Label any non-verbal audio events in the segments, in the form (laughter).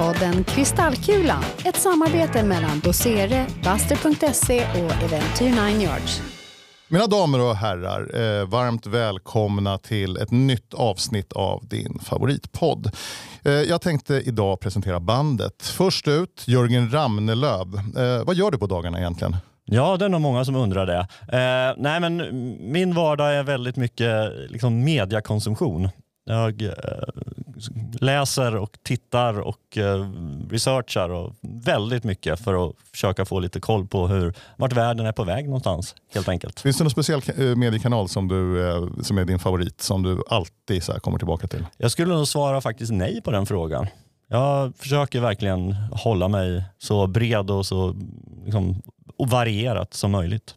podden Kristallkulan, ett samarbete mellan Dosere, Buster.se och Eventyr 9 Yards. Mina damer och herrar, eh, varmt välkomna till ett nytt avsnitt av din favoritpodd. Eh, jag tänkte idag presentera bandet. Först ut, Jörgen Ramnelöv. Eh, vad gör du på dagarna egentligen? Ja, det är nog många som undrar det. Eh, nej, men min vardag är väldigt mycket liksom, mediakonsumtion. Jag eh, läser och tittar och eh, researchar och väldigt mycket för att försöka få lite koll på hur, vart världen är på väg någonstans. helt enkelt. Finns det någon speciell eh, mediekanal som, du, som är din favorit som du alltid så kommer tillbaka till? Jag skulle nog svara faktiskt nej på den frågan. Jag försöker verkligen hålla mig så bred och så liksom, och varierat som möjligt.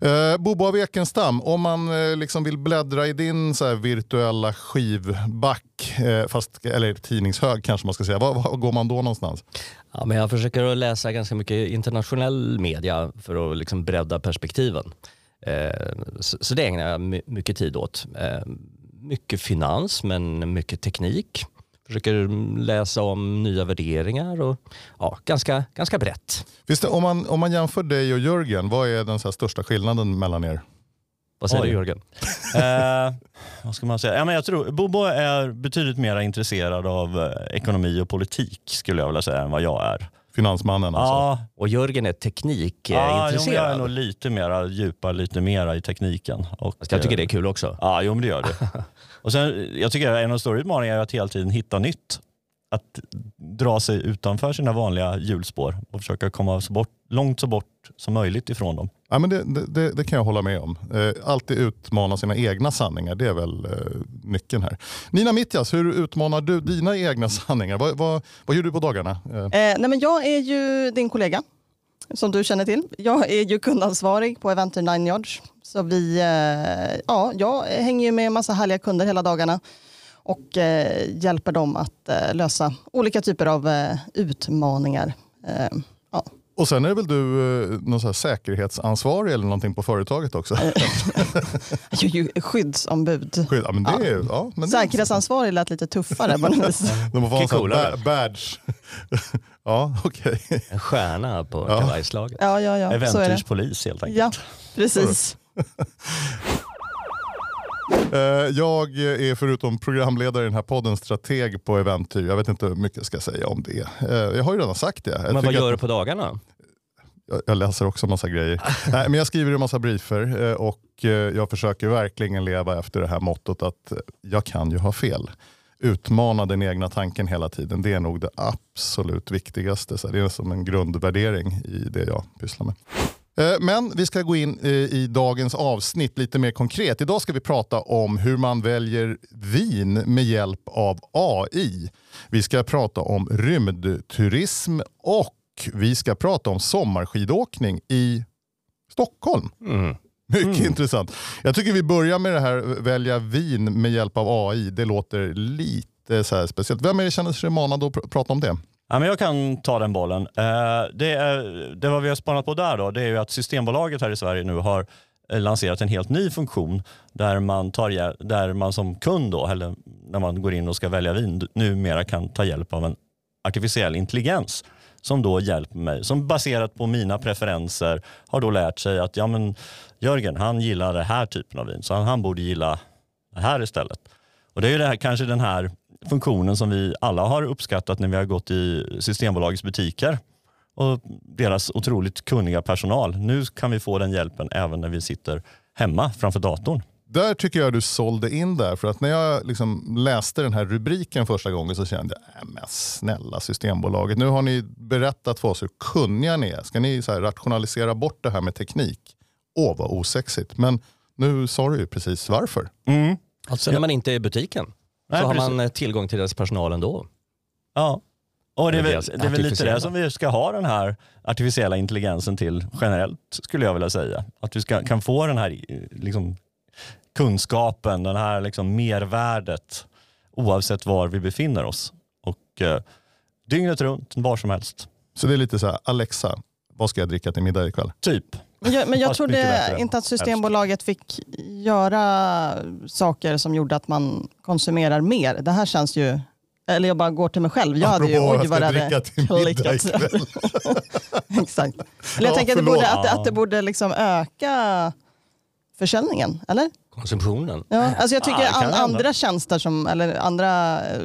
Eh, Bobo av Ekenstam, om man eh, liksom vill bläddra i din så virtuella skivback, eh, fast, eller tidningshög kanske man ska säga, var, var, går man då någonstans? Ja, men jag försöker att läsa ganska mycket internationell media för att liksom bredda perspektiven. Eh, så, så, det ägnar jag mycket tid åt. Eh, mycket finans men mycket teknik försöker läsa om nya värderingar och ja, ganska, ganska brett. Visst, om, man, om man jämför dig och Jörgen, vad är den så största skillnaden mellan er? Vad säger Oj. du Jörgen? (laughs) eh, vad ska man säga? Ja, men jag tror, Bobo är betydligt mer intresserad av eh, ekonomi och politik skulle jag vilja säga än vad jag är. Finansmannen alltså? Ja. Och Jörgen är teknikintresserad? Ja, jag är nog lite mer djupa lite mer i tekniken. Och, jag tycker det är kul också. Ja, jo, men det gör det. (laughs) Och sen, jag tycker en av de stora utmaningarna är att hela tiden hitta nytt. Att dra sig utanför sina vanliga hjulspår och försöka komma så bort, långt så bort som möjligt ifrån dem. Ja, men det, det, det kan jag hålla med om. Eh, alltid utmana sina egna sanningar, det är väl eh, nyckeln här. Nina Mittjas, hur utmanar du dina egna sanningar? Vad, vad, vad gör du på dagarna? Eh. Eh, nej, men jag är ju din kollega som du känner till. Jag är ju kundansvarig på Eventer 9 Yards. Så vi, eh, ja, jag hänger ju med en massa härliga kunder hela dagarna och eh, hjälper dem att eh, lösa olika typer av utmaningar. Ja. Och sen är väl du någon så säkerhetsansvarig eller någonting på företaget också? (laughs) jag är ju skyddsombud. Skydd, ja, men det är, ja. men Säkerhetsansvarig lät lite tuffare. (laughs) De får ha en badge. (laughs) Ja, okej. Okay. En stjärna på ja. kavajslaget. Ja, ja, ja. Äventyrspolis helt enkelt. Ja, precis. Eh, jag är förutom programledare i den här podden strateg på Eventyr. Jag vet inte hur mycket jag ska säga om det. Eh, jag har ju redan sagt det. Jag men vad gör du på dagarna? Jag läser också massa grejer. (laughs) Nej, men jag skriver en massa briefer eh, och jag försöker verkligen leva efter det här mottot att jag kan ju ha fel utmana den egna tanken hela tiden. Det är nog det absolut viktigaste. Så det är som en grundvärdering i det jag pysslar med. Eh, men vi ska gå in eh, i dagens avsnitt lite mer konkret. Idag ska vi prata om hur man väljer vin med hjälp av AI. Vi ska prata om rymdturism och vi ska prata om sommarskidåkning i Stockholm. Mm. Mycket mm. intressant. Jag tycker vi börjar med det här välja vin med hjälp av AI. Det låter lite så speciellt. Vem är det känner sig manad att pr prata om det? Ja, men jag kan ta den bollen. Eh, det, är, det vad vi har spanat på där då, det är ju att Systembolaget här i Sverige nu har eh, lanserat en helt ny funktion där man, tar, där man som kund, då, eller när man går in och ska välja vin, numera kan ta hjälp av en artificiell intelligens som då hjälper mig, som baserat på mina preferenser har då lärt sig att ja, men Jörgen han gillar den här typen av vin så han, han borde gilla det här istället. Och Det är ju det här, kanske den här funktionen som vi alla har uppskattat när vi har gått i Systembolagets butiker och deras otroligt kunniga personal. Nu kan vi få den hjälpen även när vi sitter hemma framför datorn. Där tycker jag du sålde in där. För att när jag liksom läste den här rubriken första gången så kände jag, äh, men snälla Systembolaget. Nu har ni berättat för oss hur kunniga ni är. Ska ni så rationalisera bort det här med teknik? Åh, vad osexigt. Men nu sa du ju precis varför. Mm. Alltså när man inte är i butiken Nej, så har man eh, tillgång till deras personal ändå. Ja, och det är, väl, det är väl lite det som vi ska ha den här artificiella intelligensen till generellt skulle jag vilja säga. Att vi ska, kan få den här liksom, kunskapen, den här liksom, mervärdet oavsett var vi befinner oss. Och eh, dygnet runt, var som helst. Så det är lite så här, Alexa, vad ska jag dricka till middag ikväll? Typ. Men jag, men jag trodde inte att Systembolaget fick göra saker som gjorde att man konsumerar mer. Det här känns ju Eller jag bara går till mig själv. Jag hade ju, Apropå oj vad det hade dricka till middag klickat. ikväll. (laughs) Exakt. Eller jag Ja, tänker att det borde, att, det- att det borde liksom öka försäljningen, eller? Konsumtionen. Ja, alltså jag tycker kan an, andra tjänster som, eller andra eh,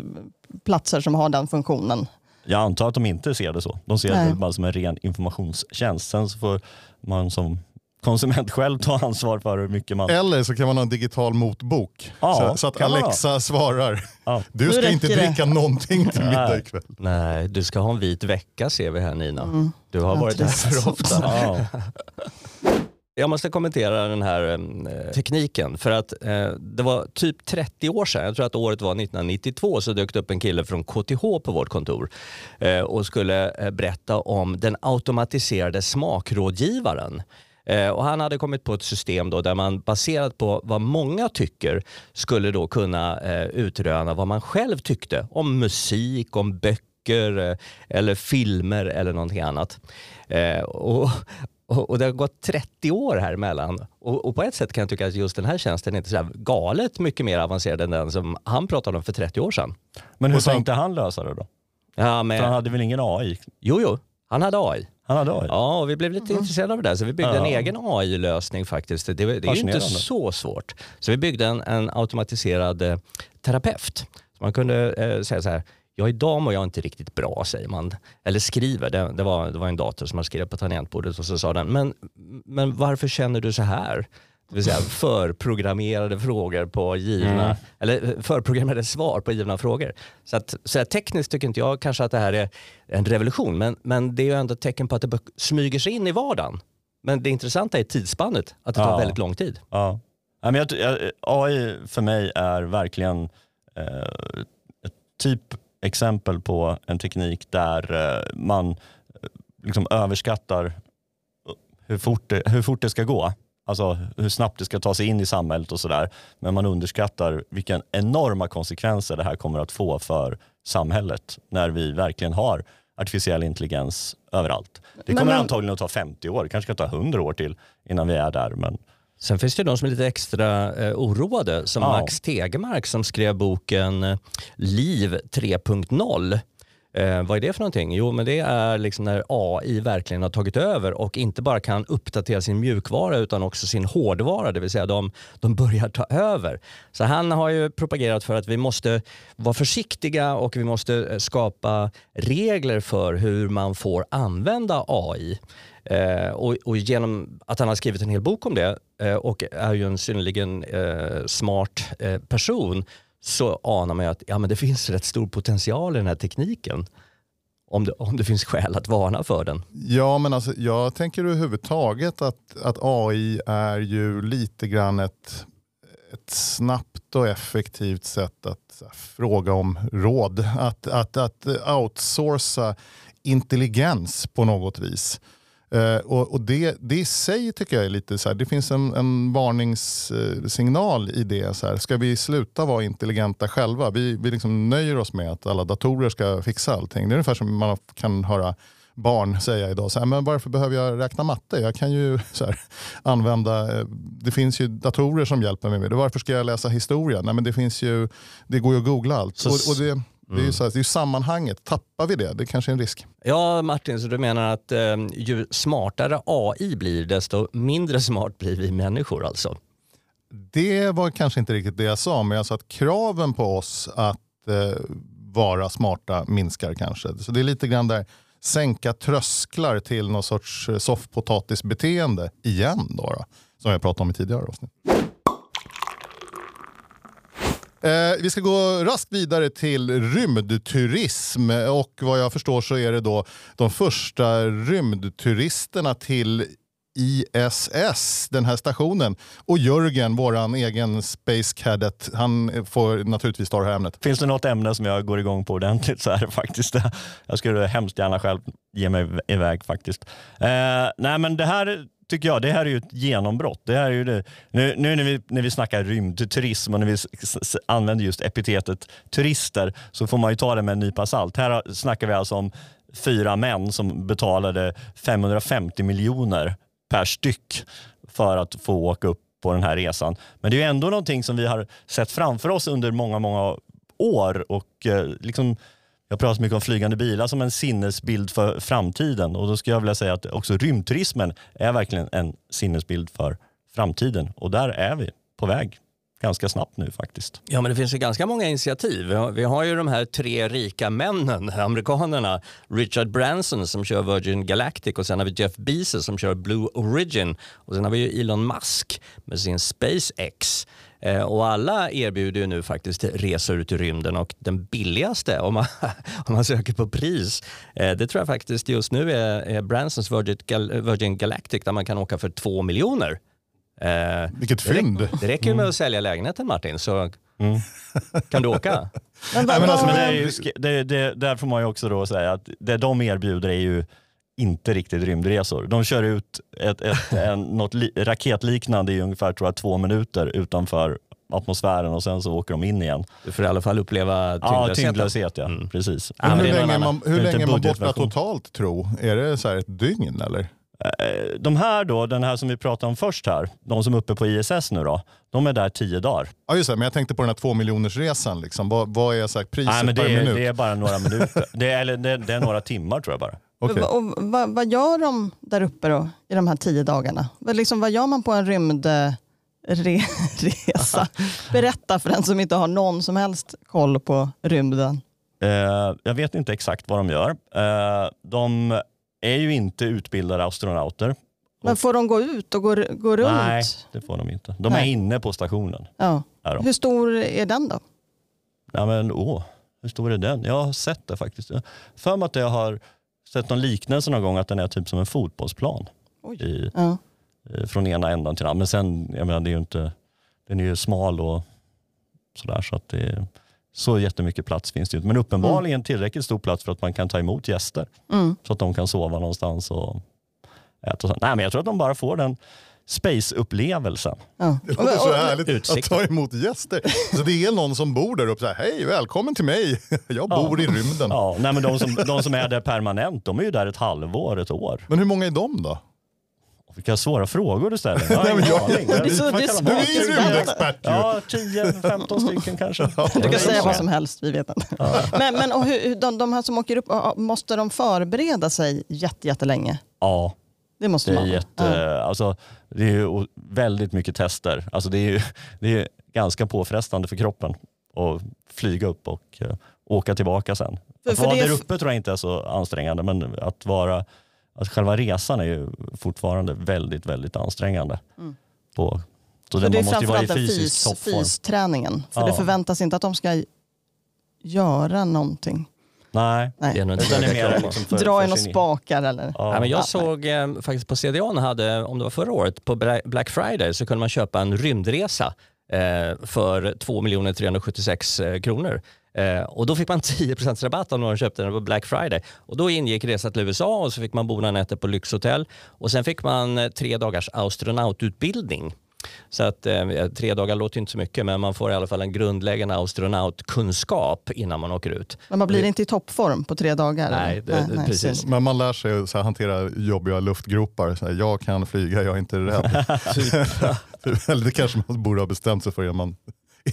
platser som har den funktionen. Jag antar att de inte ser det så. De ser Nej. det bara som en ren informationstjänst. Sen så får man som konsument själv ta ansvar för hur mycket man... Eller så kan man ha en digital motbok. Ja, så, så att man Alexa svarar, Ja. du ska inte det." dricka någonting till middag Nej. ikväll. Nej, du ska ha en vit vecka ser vi här Nina. Mm. Du har Ja, varit här för ofta. Ja. (laughs) Jag måste kommentera den här eh, tekniken för att eh, det var typ 30 år sedan, jag tror att året var 1992, så dök det upp en kille från KTH på vårt kontor eh, och skulle eh, berätta om den automatiserade smakrådgivaren. Eh, och han hade kommit på ett system då där man baserat på vad många tycker skulle då kunna eh, utröna vad man själv tyckte om musik, om böcker eh, eller filmer eller någonting annat. Eh, och, och, och det har gått 30 år här emellan. Och, och på ett sätt kan jag tycka att just den här tjänsten är inte så galet mycket mer avancerad än den som han pratade om för 30 år sedan. Men hur Och tänkte han lösa det då? Ja, För han men, hade väl ingen AI? jo, jo, han hade AI. Han hade AI? Ja, och vi blev lite intresserade av det där så vi byggde Ja. en egen AI-lösning faktiskt. Det, det är ju inte så svårt. Så vi byggde en, en automatiserad eh, terapeut. Så man kunde eh, säga så här, ja idag mår jag inte riktigt bra säger man. Eller skriver, det, det, var, det var en dator som man skrev på tangentbordet och så sa den, men, men varför känner du så här? Det vill säga (laughs) förprogrammerade frågor på givna, Mm. eller förprogrammerade svar på givna frågor. Så, att, så här, tekniskt tycker inte jag kanske att det här är en revolution, men, men det är ju ändå ett tecken på att det smyger sig in i vardagen. Men det intressanta är tidsspannet, att det tar Ja. väldigt lång tid. Ja. Ja, men jag, AI för mig är verkligen eh, ett typ exempel på en teknik där eh, man eh, liksom överskattar hur fort, det, hur fort det ska gå. Alltså hur snabbt det ska ta sig in i samhället och sådär. Men man underskattar vilka enorma konsekvenser det här kommer att få för samhället när vi verkligen har artificiell intelligens överallt. Det Men- kommer men- antagligen att ta 50 år, kanske ska ta 100 år till innan vi är där. Men Sen finns det de som är lite extra eh, oroade, som Ja. Max Tegemark som skrev boken Liv 3.0. Eh, vad är det för någonting? Jo, men det är liksom när AI verkligen har tagit över och inte bara kan uppdatera sin mjukvara utan också sin hårdvara, det vill säga de, de börjar ta över. Så han har ju propagerat för att vi måste vara försiktiga och vi måste eh, skapa regler för hur man får använda AI. Eh, och, och genom att han har skrivit en hel bok om det eh, och är ju en synnerligen eh, smart eh, person så anar man ju att ja, men det finns rätt stor potential i den här tekniken. Om det, om det finns skäl att varna för den. Ja, men alltså, jag tänker överhuvudtaget att, att AI är ju lite grann ett, ett snabbt och effektivt sätt att här, fråga om råd. Att, att, att outsourca intelligens på något vis. Eh, och och det, det i sig tycker jag är lite så här, det finns en, en varningssignal i det. Så här, ska vi sluta vara intelligenta själva? Vi, vi liksom nöjer oss med att alla datorer ska fixa allting. Det är ungefär som man kan höra barn säga idag, så här, men varför behöver jag räkna matte? Jag kan ju (laughs) så här, använda, eh, det finns ju datorer som hjälper mig med det. Varför ska jag läsa historia? Nej, men det, finns ju, det går ju att googla allt. Så- och, och det, det, är ju så här, det är sammanhanget, tappar vi det? Det kanske är en risk. Ja Martin, så du menar att eh, ju smartare AI blir desto mindre smart blir vi människor alltså? Det var kanske inte riktigt det jag sa, men jag sa att kraven på oss att eh, vara smarta minskar kanske. Så det är lite grann där sänka trösklar till någon sorts eh, soffpotatisbeteende igen då, då som jag pratade om i tidigare avsnitt. Eh, vi ska gå raskt vidare till rymdturism och vad jag förstår så är det då de första rymdturisterna till ISS, den här stationen. Och Jörgen, våran egen Space Cadet, han får naturligtvis ta det här ämnet. Finns det något ämne som jag går igång på ordentligt så är det faktiskt det. Jag skulle hemskt gärna själv ge mig iväg faktiskt. Eh, nej men det här tycker jag, det här är ju ett genombrott. Det här är ju det. Nu, nu när, vi, när vi snackar rymdturism och när vi använder just epitetet turister så får man ju ta det med en nypa salt. Här snackar vi alltså om fyra män som betalade 550 miljoner per styck för att få åka upp på den här resan. Men det är ju ändå någonting som vi har sett framför oss under många, många år och eh, liksom, jag pratar så mycket om flygande bilar som en sinnesbild för framtiden och då skulle jag vilja säga att också rymdturismen är verkligen en sinnesbild för framtiden och där är vi på väg ganska snabbt nu faktiskt. Ja, men det finns ju ganska många initiativ. Vi har, vi har ju de här tre rika männen, (laughs) amerikanerna. Richard Branson som kör Virgin Galactic och sen har vi Jeff Bezos som kör Blue Origin och sen har vi ju Elon Musk med sin SpaceX. Eh, och alla erbjuder ju nu faktiskt resor ut i rymden och den billigaste om man, (laughs) om man söker på pris, eh, det tror jag faktiskt just nu är, Bransons Virgin, Gal Virgin Galactic där man kan åka för två miljoner. Eh, Vilket fynd. det räcker ju med att sälja lägenheten Martin, så (laughs) kan du åka. Men, men alltså, Men det är ju, det, det, där får man ju också då säga att det de erbjuder är ju inte riktigt rymdresor. De kör ut ett, ett, (laughs) en, något li, raketliknande i ungefär tror jag, två minuter utanför atmosfären och sen så åker de in igen. Du får i alla fall uppleva Ja, tyngdlöshet ja. Mm. Precis. Ja, men hur länge är man, hur länge är man borta totalt tro? Är det så här ett dygn eller? Eh, De här då, den här som vi pratade om först här, de som är uppe på ISS nu då, de är där tio dagar. Ja just det, men jag tänkte på den här två miljoners resan. Liksom. Vad, vad är så här, priset Nej, men det, per är, minut? det är bara några minuter. Det är, eller det, det är några timmar tror jag bara. Okej. Och, och, vad, vad gör de där uppe då i de här tio dagarna? Vad, liksom, vad gör man på en rymdresa? Re, (laughs) Berätta för den som inte har någon som helst koll på rymden. Eh, jag vet inte exakt vad de gör. Eh, de är ju inte utbildade astronauter. Men får de gå ut och gå, gå runt? Nej, det får de inte. De är Nej. inne på stationen. Ja. Är. Hur stor är den då? Ja, men, åh, hur stor är den? Jag har sett det faktiskt. För mig att jag har sett någon liknelse någon gång att den är typ som en fotbollsplan i, Ja. eh, från ena ändan till den andra. Men sen, jag menar, det är ju inte, den är ju smal och sådär så att det så jättemycket plats finns det ju inte. Men uppenbarligen tillräckligt stor plats för att man kan ta emot gäster. Mm. Så att de kan sova någonstans och äta. och. Nej, men jag tror att de bara får den space-upplevelsen. Ja. Det låter så härligt utsikt. att ta emot gäster. Så det är någon som bor där uppe så här, hej välkommen till mig, (laughs) jag bor i rymden. Ja, nej, men de, som, de som är där permanent, de är ju där ett halvår, ett år. Men hur många är de då? Vilka svåra frågor du ställer. Jag har Nej, men ingen jag- aning. Är är Du är ju rymdexpert ju. Ja, 10-15 stycken kanske. Du kan säga vad som helst, vi vet inte. Men, men och hur, de, de här som åker upp, måste de förbereda sig jätte, jättelänge? Ja, Det måste det är, man. jätte, alltså, det är ju väldigt mycket tester. Alltså, det är ju det är ganska påfrestande för kroppen att flyga upp och eh, åka tillbaka sen. För- att för vara där uppe tror jag inte är så ansträngande men att vara, att själva resan är ju fortfarande väldigt, väldigt ansträngande. Mm. På, så För det är framförallt fysisk fys, fysträningen. För Ja. det förväntas inte att de ska göra någonting. Nej, Det är Nej. nog inte det är mer liksom för, Dra i några spakar eller? Ja. Ja, men jag Ja, såg eh, faktiskt på CDON hade, om det var förra året, på Bla- Black Friday så kunde man köpa en rymdresa eh, för 2 376 eh, kronor. Eh, och då fick man (laughs) 10 rabatt om någon köpte den på Black Friday. Och då ingick resa till USA och så fick man bo några nätter på lyxhotell. Och sen fick man eh, tre dagars astronaututbildning. Så att eh, tre dagar låter inte så mycket men man får i alla fall en grundläggande astronautkunskap innan man åker ut. Men man blir inte i toppform på tre dagar? Nej, det- det- precis. synd. Men man lär sig att så här, hantera jobbiga luftgropar. Så här, jag kan flyga, jag är inte rädd. (laughs) (laughs) Typ, Eller det kanske man borde ha bestämt sig för innan man,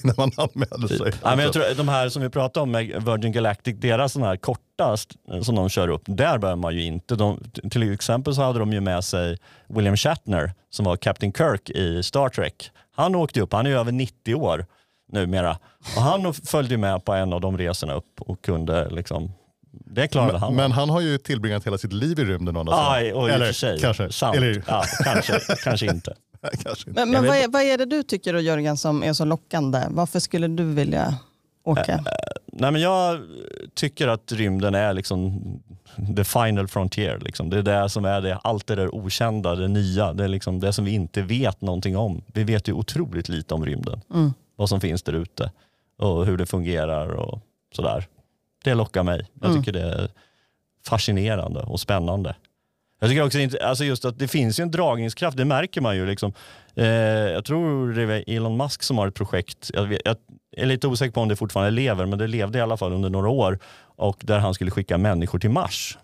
innan man anmäler sig. Ja, men jag tror, de här som vi pratade om med Virgin Galactic, deras sådana här korta som de kör upp, där behöver man ju inte. De, till exempel så hade de ju med sig William Shatner som var Captain Kirk i Star Trek. Han åkte upp, han är ju över 90 år numera. Och han följde med på en av de resorna upp och kunde liksom, det klarade han. men, han har ju tillbringat hela sitt liv i rymden. Aj, och Eller kanske. Sant. Eller, Ja, kanske, kanske inte. Nej, (laughs) kanske inte. Men, men vad, är, vad är det du tycker då Jörgen som är så lockande? Varför skulle du vilja åka? Nej, men jag tycker att rymden är liksom the final frontier. Liksom. Det är det som är det, allt det där okända, det nya, det är liksom det som vi inte vet någonting om. Vi vet ju otroligt lite om rymden, Mm. vad som finns där ute och hur det fungerar och sådär. Det lockar mig. Jag Mm. tycker det är fascinerande och spännande. Jag tycker också inte, alltså just att det finns ju en dragningskraft, det märker man ju. Liksom. Eh, jag tror det är Elon Musk som har ett projekt, jag, vet, jag är lite osäker på om det fortfarande lever, men det levde i alla fall under några år och där han skulle skicka människor till Mars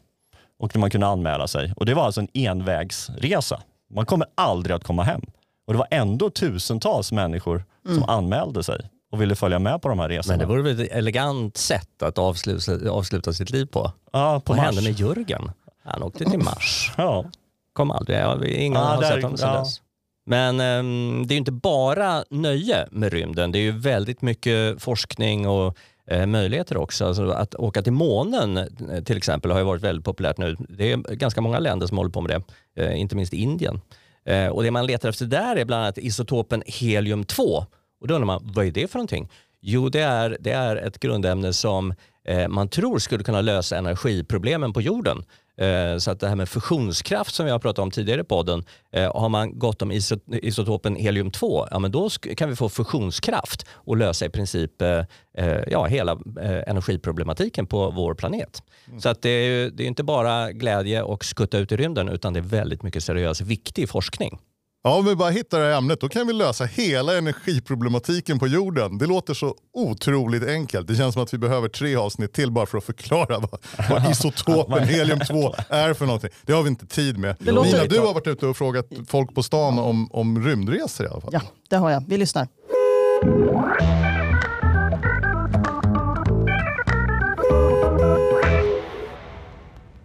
och där man kunde anmäla sig. Och det var alltså en envägsresa. Man kommer aldrig att komma hem. Och det var ändå tusentals människor som anmälde sig och ville följa med på de här resorna. Men det vore väl ett elegant sätt att avsluta, avsluta sitt liv på. ja, på Vad Mars. hände med Jörgen? Han åkte till Mars. Ja. Kom aldrig, ja, ingen Ja, har där- sett honom sedan ja. dess. Men ehm, det är ju inte bara nöje med rymden. Det är ju väldigt mycket forskning och eh, möjligheter också. Alltså att åka till månen eh, till exempel har ju varit väldigt populärt nu. Det är ganska många länder som håller på med det, eh, inte minst Indien. Eh, och det man letar efter där är bland annat isotopen helium-2. Och då undrar man, vad är det för någonting? Jo, det är, det är ett grundämne som eh, man tror skulle kunna lösa energiproblemen på jorden. Eh, så att det här med fusionskraft som vi har pratat om tidigare i podden, eh, har man gått om iso, isotopen helium-2, ja men då kan vi få fusionskraft och lösa i princip eh, ja, hela energiproblematiken på vår planet. Så att det är det är inte bara glädje och skutta ut i rymden utan det är väldigt mycket seriös, viktig forskning. Ja, om vi bara hittar det här ämnet då kan vi lösa hela energiproblematiken på jorden. Det låter så otroligt enkelt. Det känns som att vi behöver tre avsnitt till bara för att förklara vad, vad (laughs) isotopen helium-2 är för någonting. Det har vi inte tid med. Det Nina, du har varit ute och frågat folk på stan om, om rymdresor i alla fall. Ja, det har jag. Vi lyssnar.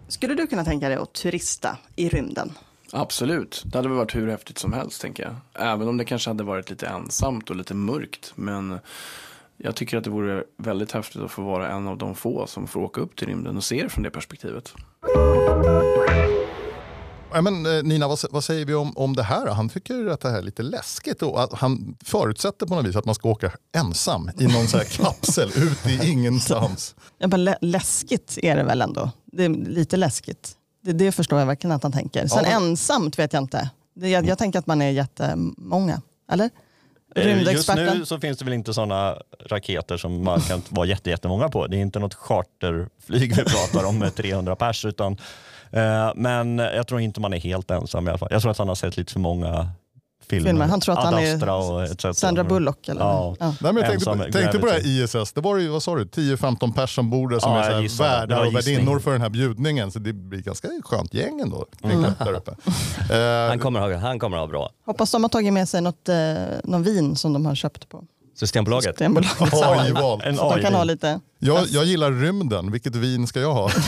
Skulle du kunna tänka dig att turista i rymden? Absolut, det hade väl varit hur häftigt som helst tänker jag. Även om det kanske hade varit lite ensamt och lite mörkt. Men jag tycker att det vore väldigt häftigt att få vara en av de få som får åka upp till rymden och se det från det perspektivet. Ja, men, eh, Nina, vad, vad säger vi om, om det här? Han tycker att det här är lite läskigt och att han förutsätter på något vis att man ska åka ensam i någon så här (laughs) kapsel ut i ingenstans. Ja, men lä- läskigt är det väl ändå. Det är lite läskigt. Det, det förstår jag verkligen att han tänker. Sen Ja. ensamt vet jag inte. Det, jag, jag tänker att man är jättemånga. Eller? Eh, Just nu så finns det väl inte sådana raketer som man kan vara jätte, jättemånga på. Det är inte något charterflyg vi pratar om med (laughs) 300 pers. Utan, eh, men jag tror inte man är helt ensam i alla fall. Jag tror att han har sett lite för många filmer. Filmer. Han tror att han är. Sandra Bullock eller? Ja. Nej, men jag tänkte, på, tänkte på det här. ISS, det var ju vad sa du, 10-15 pers som bor där som Ja, är så här värdar var och värdinnor för den här bjudningen. Så det blir ganska skönt gäng ändå. Mm. Där uppe. (laughs) Eh, Han kommer ha, han kommer ha bra. Hoppas de har tagit med sig något, eh, någon vin som de har köpt på Systembolaget. Systembolaget. (laughs) AI-val. De kan AI. ha lite... Jag, jag gillar rymden, vilket vin ska jag ha? (laughs)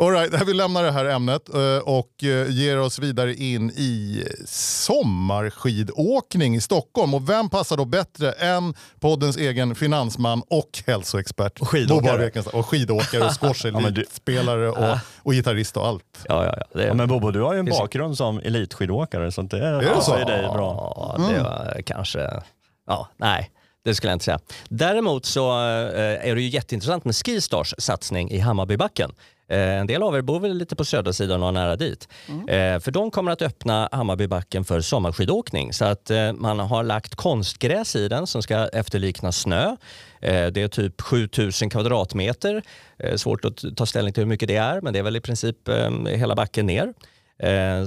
All right, vi lämnar det här ämnet eh, och eh, ger oss vidare in i sommarskidåkning i Stockholm. Och vem passar då bättre än poddens egen finansman och hälsoexpert? Och skidåkare. Bobo. Och skidåkare och (laughs) squashelitspelare och, och gitarrist och allt. Ja, ja, ja. Det, Ja, men Bobo, du har ju en bakgrund som elitskidåkare så det det passar så? ju dig bra. Ja, det var kanske... Ja, nej. Det skulle jag inte säga. Däremot så eh, är det ju jätteintressant med Skistars satsning i Hammarbybacken. Eh, en del av er bor väl lite på södra sidan och har nära dit. Eh, för de kommer att öppna Hammarbybacken för sommarskidåkning. Så att eh, man har lagt konstgräs i den som ska efterlikna snö. Det är typ 7000 kvadratmeter. Svårt att ta ställning till hur mycket det är, men det är väl i princip hela backen ner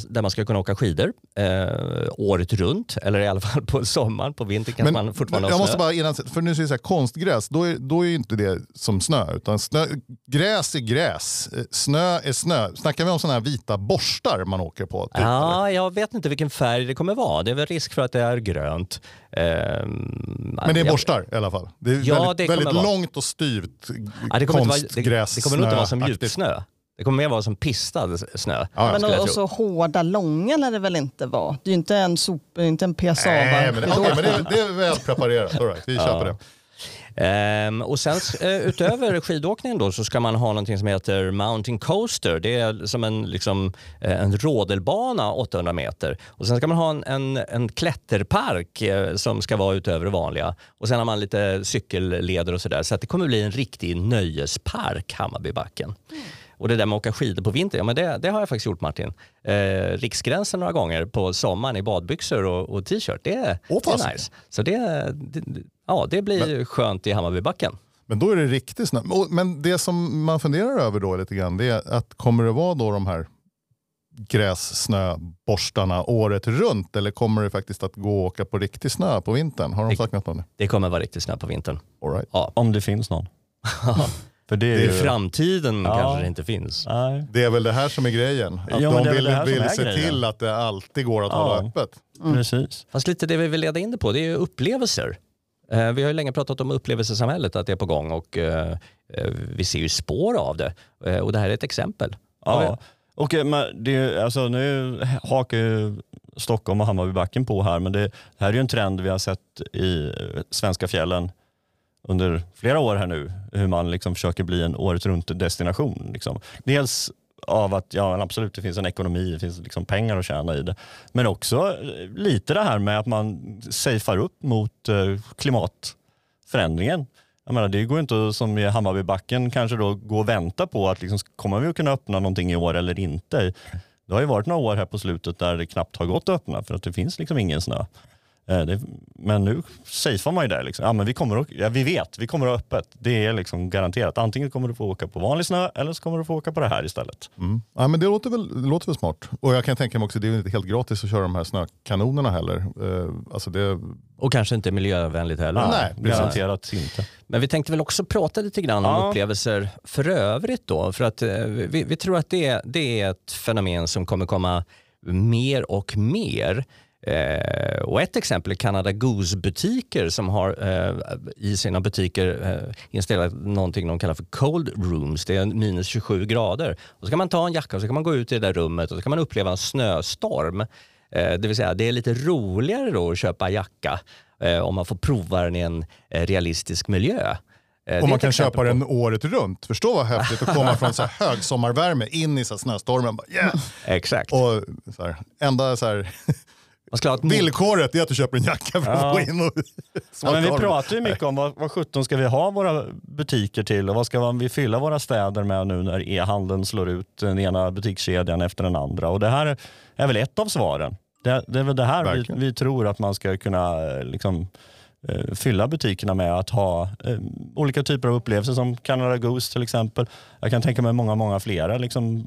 där man ska kunna åka skidor eh, året runt, eller i alla fall på sommaren. På vintern kan man fortfarande jag ha måste snö. bara innan, för nu säger jag så här, konstgräs, då är, då är inte det som snö. Utan snö, gräs är gräs, eh, snö är snö. Snackar vi om sådana här vita borstar man åker på? Typ, eller? Ja, jag vet inte vilken färg det kommer vara. Det är väl risk för att det är grönt. Ehm, Men det är jag- borstar i alla fall. Det är Ja, väldigt, det väldigt långt och styvt Ja, det, kommer inte vara, det, konstgräs. det kommer nog inte vara som djupsnö. Det kommer mer vara som pistad snö. Ja, ja. Men och, så hårda, långa lär det väl inte vara? Det är ju inte en, sop, inte en PSA. Nej, men, okay, men det, det är väl preparerat. All right, vi köper det. Ehm, och sen eh, utöver skidåkningen då så ska man ha någonting som heter Mountain Coaster. Det är som en, liksom, eh, en rådelbana 800 meter. Och sen ska man ha en, en, en klätterpark eh, som ska vara utöver det vanliga. Och sen har man lite cykelleder och sådär. Så att det kommer bli en riktig nöjespark, Hammarbybacken. Och det där med att åka skidor på vintern, ja, men det, det har jag faktiskt gjort Martin. Eh, riksgränsen några gånger på sommaren i badbyxor och, och t-shirt. Det, det är nice. Så det, det, ja, det blir skönt i Hammarbybacken. Men då är det riktigt snö. Och- Men det som man funderar över då lite grann, det är att kommer det vara då de här grässnöborstarna året runt eller kommer det faktiskt att gå och åka på riktig snö på vintern? Har de Det- sagt något om det? Det kommer vara riktigt snö på vintern. All right. Ja. Om det finns någon. (laughs) För det är I ju... framtiden Ja. kanske det inte finns. Nej. Det är väl det här som är grejen. Att Ja, de det är vill, det vill är se grejen. till att det alltid går att Ja. hålla öppet. Precis. Fast lite det vi vill leda in det på, det är ju upplevelser. Eh, vi har ju länge pratat om upplevelsesamhället, att det är på gång och eh, eh, vi ser ju spår av det. Eh, och det här är ett exempel. Ja. Och, men det, alltså, nu hakar ju Stockholm och Hammarbybacken på här, men det, det här är ju en trend vi har sett i svenska fjällen under flera år här nu, hur man liksom försöker bli en året runt destination. Liksom. Dels av att ja, absolut det finns en ekonomi, det finns liksom pengar att tjäna i det. Men också eh, lite det här med att man safear upp mot eh, klimatförändringen. Jag menar, det går inte att, som i Hammarbybacken kanske då gå och vänta på att liksom, kommer vi att kunna öppna någonting i år eller inte. Det har ju varit några år här på slutet där det knappt har gått att öppna för att det finns liksom ingen snö. Eh, det, men nu safear man ju det. Liksom. Ja, men vi, kommer att, ja, vi vet, vi kommer att ha öppet. Det är liksom garanterat. Antingen kommer du få åka på vanlig snö eller så kommer du få åka på det här istället. Mm. Ja, men det, låter väl, det låter väl smart. Och jag kan tänka mig också, det är inte helt gratis att köra de här snökanonerna heller. Eh, alltså det... Och kanske inte miljövänligt heller. Nej, precis. Garanterat inte. Men vi tänkte väl också prata lite grann om upplevelser för övrigt då. För att eh, vi, vi tror att det, det är ett fenomen som kommer komma mer och mer. Eh, och ett exempel är Canada Goose-butiker som har eh, i sina butiker eh, installerat någonting de kallar för cold rooms. Det är minus 27 grader. Och så kan man ta en jacka och så kan man gå ut i det där rummet och så kan man uppleva en snöstorm. Eh, det vill säga det är lite roligare då att köpa jacka eh, om man får prova den i en eh, realistisk miljö. Och man kan köpa den året runt. Förstå vad häftigt att komma från så här (laughs) högsommarvärme in i så snöstormen. Bara, yeah! Exakt. Och så här, enda så här, Man ska ha ett villkoret är att du köper en jacka för att Ja. gå in och Ja, men vi pratar ju mycket om vad, vad 17 ska vi ha våra butiker till och vad ska vi fylla våra städer med nu när e-handeln slår ut den ena butikskedjan efter den andra. Och det här är väl ett av svaren. Det, det är väl det här vi, Verkligen. vi tror att man ska kunna eh, liksom, eh, fylla butikerna med att ha eh, olika typer av upplevelser som Canada Goose till exempel. Jag kan tänka mig många, många flera. Liksom,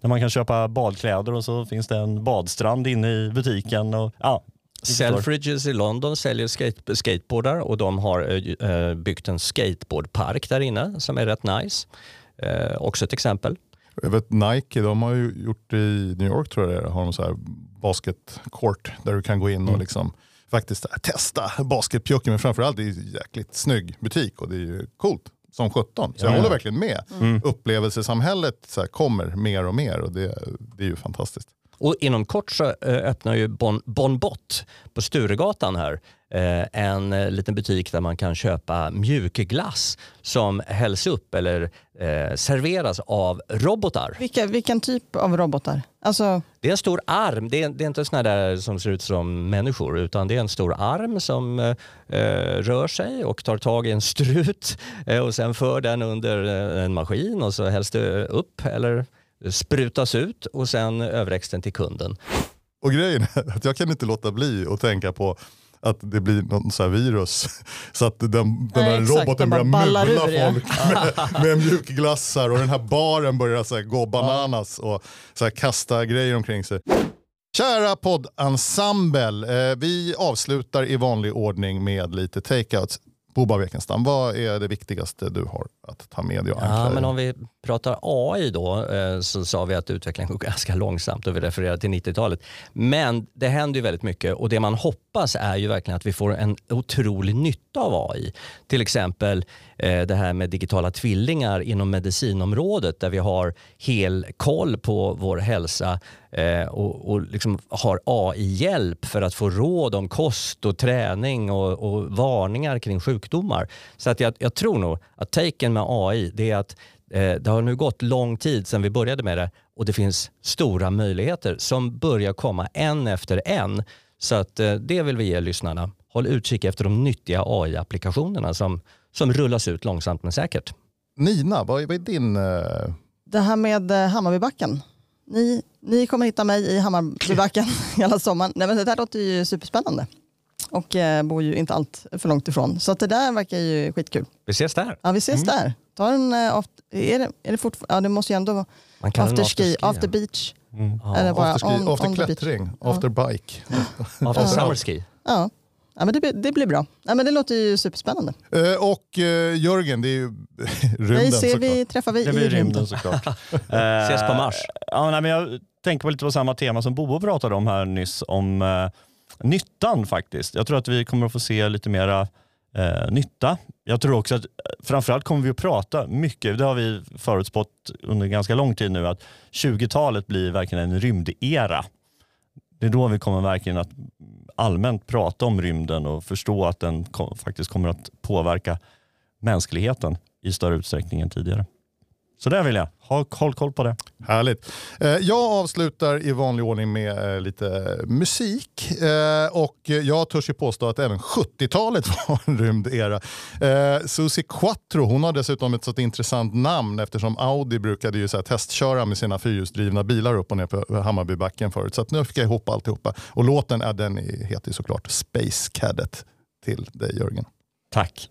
där man kan köpa badkläder och så finns det en badstrand inne i butiken. Och, ja. Selfridges i London säljer skate, skateboardar och de har eh, eh, byggt en skateboardpark där inne som är rätt nice. Eh, också ett exempel. Jag vet Nike, de har ju gjort i New York tror jag det är, har de så här basket court där du kan gå in och liksom faktiskt testa basketpjucken. Men framförallt det är en jäkligt snygg butik och det är ju coolt som 17. Så jag Ja. håller verkligen med. Upplevelsesamhället så här, kommer mer och mer och det, det är ju fantastiskt. Och inom kort så eh, öppnar ju Bon, bon Bott på Sturegatan här eh, en eh, liten butik där man kan köpa mjukglass som hälls upp eller serveras av robotar. Vilka, vilken typ av robotar? Alltså, Det är en stor arm, det är, det är inte såna där som ser ut som människor utan det är en stor arm som eh, rör sig och tar tag i en strut och sen för den under en maskin och så hälls det upp eller sprutas ut och sen överräcks den till kunden. Och grejen är att jag kan inte låta bli att tänka på att det blir någon så här virus. (laughs) Så att den, den Nej, här exakt, roboten börjar mula ur, ja. folk (laughs) med, med mjukglassar och den här baren börjar så här gå bananas och så här kasta grejer omkring sig. Kära poddensemble, eh, vi avslutar i vanlig ordning med lite takeouts. Boba Wekenstam, vad är det viktigaste du har att ta med och ankra Ja, men om vi pratar AI då eh, så sa vi att utvecklingen går (laughs) ganska långsamt och vi refererar till 90-talet. Men det händer ju väldigt mycket och det man hoppas är ju verkligen att vi får en otrolig nytta av AI. Till exempel eh, det här med digitala tvillingar inom medicinområdet där vi har hel koll på vår hälsa eh, och, och liksom har AI-hjälp för att få råd om kost och träning och, och varningar kring sjukdomar. Så att jag, jag tror nog att taken med AI det är att eh, det har nu gått lång tid sedan vi började med det och det finns stora möjligheter som börjar komma en efter en. Så att eh, det vill vi ge lyssnarna. Håll utkik efter de nyttiga AI-applikationerna som, som rullas ut långsamt men säkert. Nina, vad är, vad är din... eh, det här med eh, Hammarbybacken. Ni, ni kommer hitta mig i Hammarbybacken (laughs) hela sommaren. Nej, men det där låter ju superspännande. Och eh, bor ju inte allt för långt ifrån. Så att det där verkar ju skitkul. Vi ses där. Ja, vi ses där. Ta en, eh, aft- är det, är det fortfarande, ja det måste ju ändå vara Man kan en afterski, afterski, after ja. beach. Ja, Eller bara after, on- after on klättring, after bike. (laughs) After Ja. summer ski. Ja, ja men det, blir- det blir bra. Ja, men det låter ju superspännande. Eh, och eh, Jörgen, det är ju (laughs) rymden Nej, ser såklart. vi, träffar vi Det i rymden. rymden såklart. (laughs) Ses på Mars. Ja, nej, men jag tänker på lite på samma tema som Bobo pratade om här nyss, om eh, nyttan faktiskt. Jag tror att vi kommer att få se lite mera eh, nytta. Jag tror också att eh, framförallt kommer vi att prata mycket, det har vi förutspått under ganska lång tid nu, att 20-talet blir verkligen en rymdera. Det är då vi kommer verkligen att allmänt prata om rymden och förstå att den kom, faktiskt kommer att påverka mänskligheten i större utsträckning än tidigare. Så där vill jag. Ha, håll koll på det. Härligt. Eh, jag avslutar i vanlig ordning med eh, lite musik. Eh, och jag törs ju påstå att även 70-talet (laughs) var en rymd era. Susie Quattro hon har dessutom ett så intressant namn eftersom Audi brukade ju så testköra med sina fyrhjulsdrivna bilar upp och ner på Hammarbybacken förut. Så nu fick jag ihop alltihopa. Och låten den heter såklart Space Cadet till dig Jörgen. Tack.